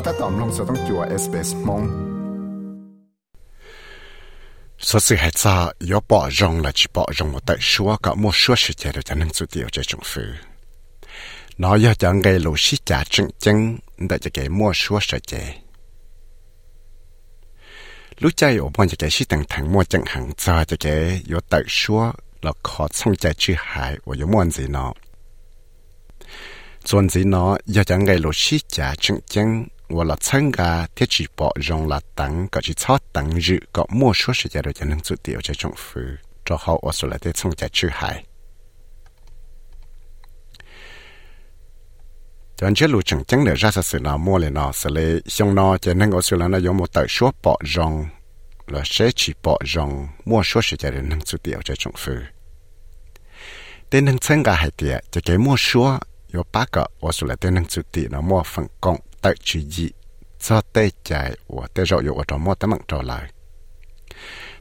ก็ถ้าตอมลงสต้องจัวเอสเปสมงสสิเหตุซายอปอจงละจิปอจงแต่ชัวกับมัวชัวสิเจดจะนั่งสุดเดียวจะจงฟือน้อยจะไงลูชิจ่าจึงจึงแต่จะเกมัวชัวสิเจลูกใจอบวันจะเกชิตังทังมัวจังหังจาจะเกยอแต่ชัวเราขอส่งใจชื่อหายว่ายมวนสีนอส่วนสีนอยอจะไงลูชิจ่าจึงจึง 我老参加天气报用了等，搞起草等日，搞莫说时间了就能做掉这种服，做好我说了的从家去海。咱这路正经的热死死了，莫了呢，是嘞，像呢，就能够说了呢，有没得说报用，了谁去报用，莫说时间了能做掉这种服。但能参加海的，就给莫说有八个我说了的能做掉，那莫分工。tại chỉ gì cho tê chạy và tê rộ dụ ở trong mua tấm mạng trở lại.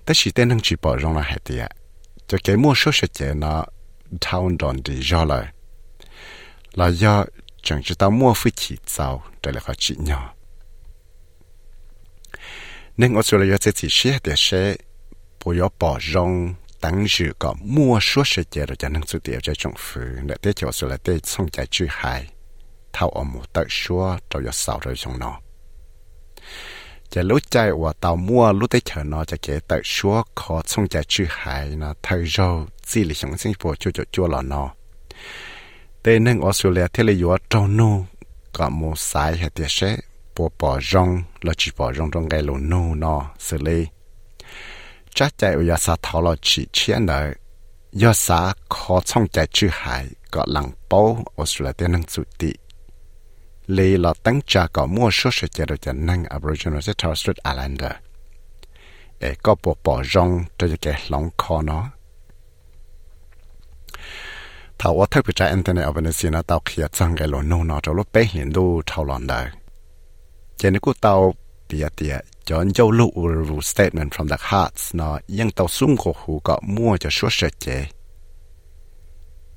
Tê chỉ tê năng chỉ bỏ rong là hạt tiệt cho cái mua số sẽ chạy nó thao đòn đi do lại là do chẳng chỉ tao mua phi chỉ sau trở lại khó chị nhỏ. Nên ở chỗ là do chỉ sẽ hạt tiệt sẽ bỏ gió bỏ rong tăng dự có mua số sẽ chạy rồi cho năng sự tiệt cho trong phứ để tê chỗ sự là tê xong chạy chữ hài thao ở một tận xua trâu giọt sào rồi trong nó จะรู้ใจว่าเตามั่วรู้ได้เถอะนอจะเกตชัวขอส่งใจชื่อหายนะเธอเราจีหลิงสิงคโปร์จู่จู่หลอนอเต้นึงออสเตรเลียเทเลยว่าเจ้านูกับมูสายเหตุเชปปอจงเราจีปอจงตรงไกลนูนอสเลยจ้าใจอุยาสาทอเราจีเชียนเลยยอสาขอส่งใจชื่อหายก็หลังเป้าออสเตรเลียเต้นึงสุติ lì là tăng trả có mua số sự chế độ cho năng Aboriginal và Torres Strait Islander. Ê, có bộ bỏ rong cho cái lòng khó nó. Thảo ở thay bị ở bên Albanese nó tao khía chăng cái lỗ nô nó cho lúc bé hiện đu thảo lòng đời. Chế nếu của tao bịa tìa chọn dâu lụ vụ statement from the hearts, nó yên tao xung cổ hù có mua cho số sự chế.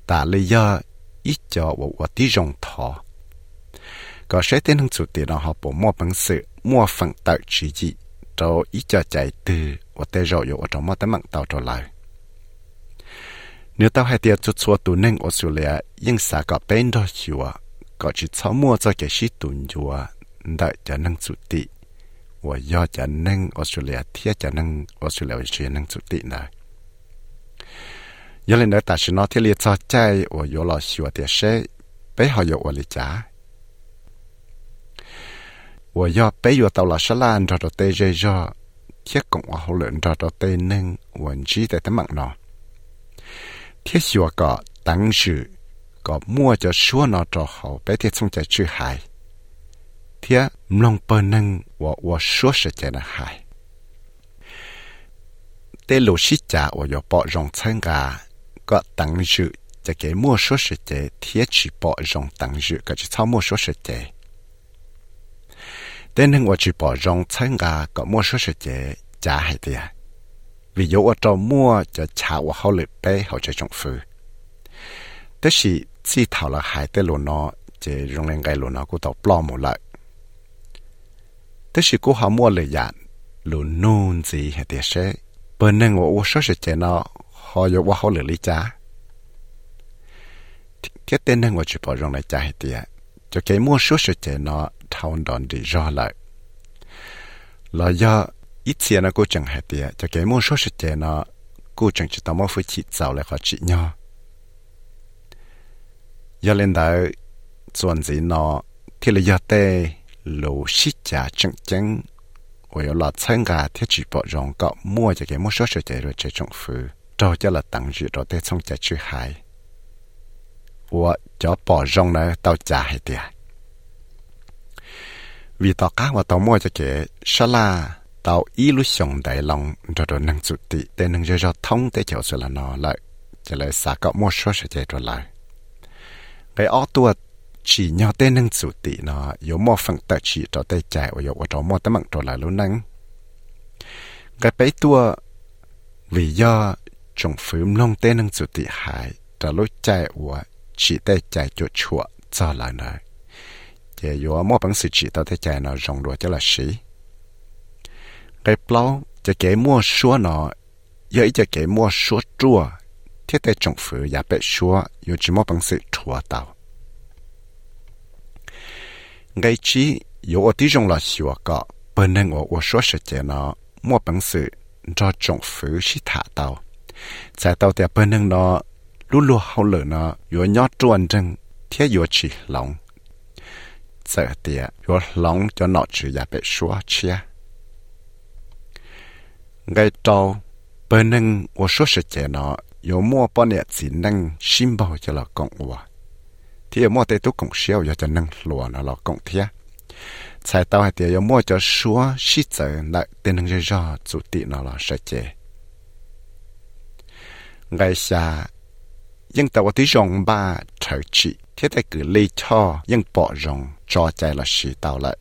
Tà lý do, ít cho bộ tí rong thọ. ก็ใช้เต้นทั้งสุดที่เราหอบมั่วปังสือมั่วฝังเต่าชีจีโตอีจอใจตือว่าเตจอยู่ว่าจอมอตมังเต่าตัวลายเนื้อเต่าให้เตียจุดชัวตัวนึ่งออสเตรเลียยังสาก็เป็นดอชัวก็ชิดช้ามั่วจะเกชิตุนจัวได้จะนั่งสุดติว่ายอดจะนั่งออสเตรเลียเทียจะนั่งออสเตรเลียเชียนั่งสุดติได้ยังเล่นได้แต่ชนอที่เรียกจอใจว่าโยลอชัวเตียเช่ไปหอยอวลิจ้า 我要被约到了是兰找到对这热，铁共我后人找到对能文字在他们呢。铁是我个当时个摸着说那着好，白天从在去海，铁弄不能我我说是在那海。对路西家我要报容参加，个当时这个莫说是在铁去报容当时，个就操莫说是在。tên hình của chỉ bỏ rong chân gà có mua số sự chế trả hay tiền vì dấu ở trong mua cho trả của họ lợi bé họ chơi trong phư thế thì chỉ thảo là hai tên lô nó chế rong lên cái lô nó của tàu plom một lại thế thì cô họ mua lợi dạng lô nôn gì hay tiền sẽ bên nên của số sự chế nó họ dấu của họ lợi lý trả cái tên hình của chỉ bỏ rong này trả hay tiền cho cái mua số sự chế nó town don di jo lại. Là do ít tiền nó cô chẳng hạt tiền cho cái môn số sạch tiền nó cô chẳng chỉ tao mua phải chỉ giàu lại khó chị nhau do lên đó chuẩn gì nó, thì là do tê lô xí trả chẳng chẳng ôi là chân gà thì chỉ bỏ rong cọ mua cho cái môn số sạch tiền rồi chơi trong phứ cho cho là tặng gì rồi tê xong trả chữ hại. 我จะปอจงนะเต้าจ่ายเดีย vì tao cá và tao mua cho kẻ sa la tao ý lúc sống đại lòng, rồi rồi năng chủ tị để năng cho cho thông để cho sự là nó lại cho lại xả cậu mua số sẽ chạy rồi lại. Cái ô tua chỉ nhau tên năng chủ tị nó yếu mua phần tờ chỉ cho tay chạy, và yếu cho mua tấm mạng rồi lại luôn năng cái bấy tua vì do trong phím long tên năng chủ tị hại cho lúc chạy, và chỉ tay chạy cho chuột cho lại nơi giờ yo mua bằng sự chỉ tao thấy chạy nó rong đùa cho là sĩ cái plau cho cái mua xua nó giờ cho cái mua xua chua thiết tại trong phủ nhà bị xua yo chỉ mua bằng sự chua tao cái chi yo ở tí trong là xua cả bên nên ở ở số sự chế nó mua bằng sự cho trong phủ sĩ thả tao tại tao thì bên nên nó lúc lúc hậu lửa nó yo nhót chuẩn chân thiết yo chỉ lòng sợ tiệt chúa lóng cho nó chữ giả bệ xóa chia. Ngay trâu bên nâng ô số sự trẻ nó yếu mua bọn nhẹ chỉ nâng xin bảo cho là công hòa thì yếu mua tê tú công siêu cho cho nâng lùa nó là công thiết sai tao hay tiệt yếu mua cho xóa xí sợ lại tên nâng rơi rõ chủ tị nó là sợ trẻ ngay xa nhưng tao tí rong ba trở trị thiết tại cử lê cho nhưng bỏ rong cho chạy là xì tàu lại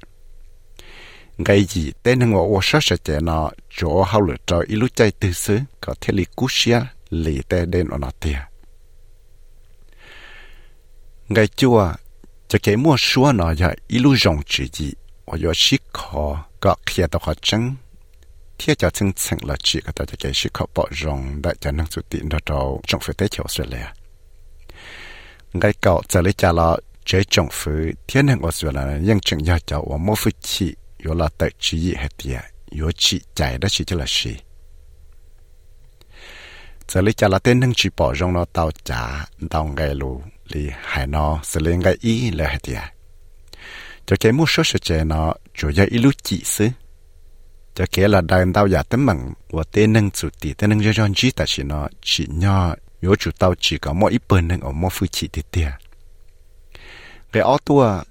ngày gì tên hàng ngõ ô sát sẽ chạy nó, chỗ hao lửa cho ít lúc chạy từ xứ, có thể lì cú xia lì tê đen ở nó tiền ngày chùa, cho cái mua xua nó giờ ít lúc rong chỉ gì ở giờ xí khó, có kia tàu khó chăng? Thiết cho chân chân là chỉ có tàu cho cái xí khó bỏ rong đại cho năng suy tiền đó trong phải tế chiều sẽ lẹ ngày cậu trở lại trả lời chế trọng phứ thiên hành Australia ยัง chẳng ยาเจ้าว่ามัวฟุชีอยู่ละแต่ชีเหตุยาอยู่ชีใจได้ชีจะละชีจะลิจะละเต้นทั้งชีปอจงนอเต้าจ๋าเต้าไงลูลีหายนอสเลงไงอีเลยเหตุยาจะเกมูชดเจนอจุยาอิลุจิซึจะเกละเดินเต้าอย่าเต็มมังว่าเต้นนั่งจุดตีเต้นนั่งย้อนจีแต่ชีนอชีนอย่อยู่จุดเต้าจีก็มัวอีเปิลนั่งออกมัวฟุชีติเตีย cái ở tua,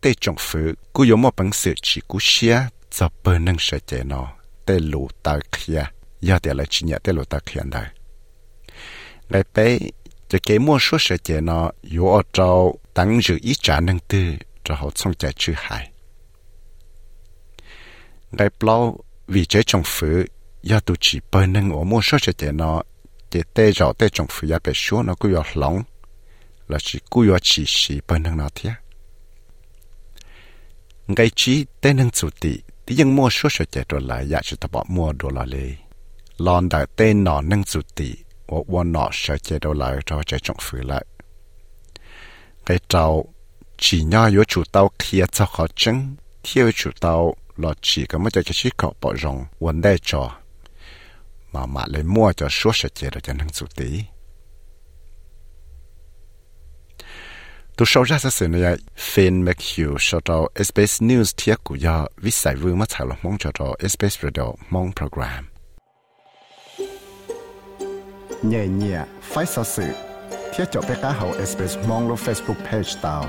tê trọng phứ cú yếu một bằng sự chỉ cú xia cho bờ nâng sợ chế nó, tê lù ta kia giờ tê là chỉ nhẹ, tê lù ta kia đây ngày bé cho cái mua số sợ chế nó, yếu ở trâu tăng dự ít trả nâng tư cho họ xong chạy chữ hại. Ngày bao vì chế trọng phứ giờ tụ chỉ bờ nâng ở mua số sợ chế nó chế tê rõ tê trọng phứ giờ bé số nó cú yếu lỏng là chỉ cú yếu chỉ chỉ bên nâng nó thiệt ngay chỉ tên năng chủ tị thì ยัง mua số số chạy rồi lại ya chỉ tập mua đồ là lì lon đại tên nọ năng chủ tị và quan nọ sẽ chạy đồ lại cho chạy trong phử lại ngay trâu chỉ nhau yếu chủ tàu kia cho khó chân thiếu chủ tàu là chỉ có mấy cái chiếc có bỏ rong vấn đề cho. Mà mà lấy mua cho số số chạy rồi cho năng chủ tị ตัวชาวราชสื่อเนี่ยเฟนแมคฮิวชาว SBS News เทียกุยาวิสัยวิวมาถ่ายลงมองชาว SBS Radio มองโปรแกรมเนี่ยเนี่ยไฟสื่อเทียจบไปก้าเฮาเอสเปซมองลงเฟซบุ๊กเพจตาว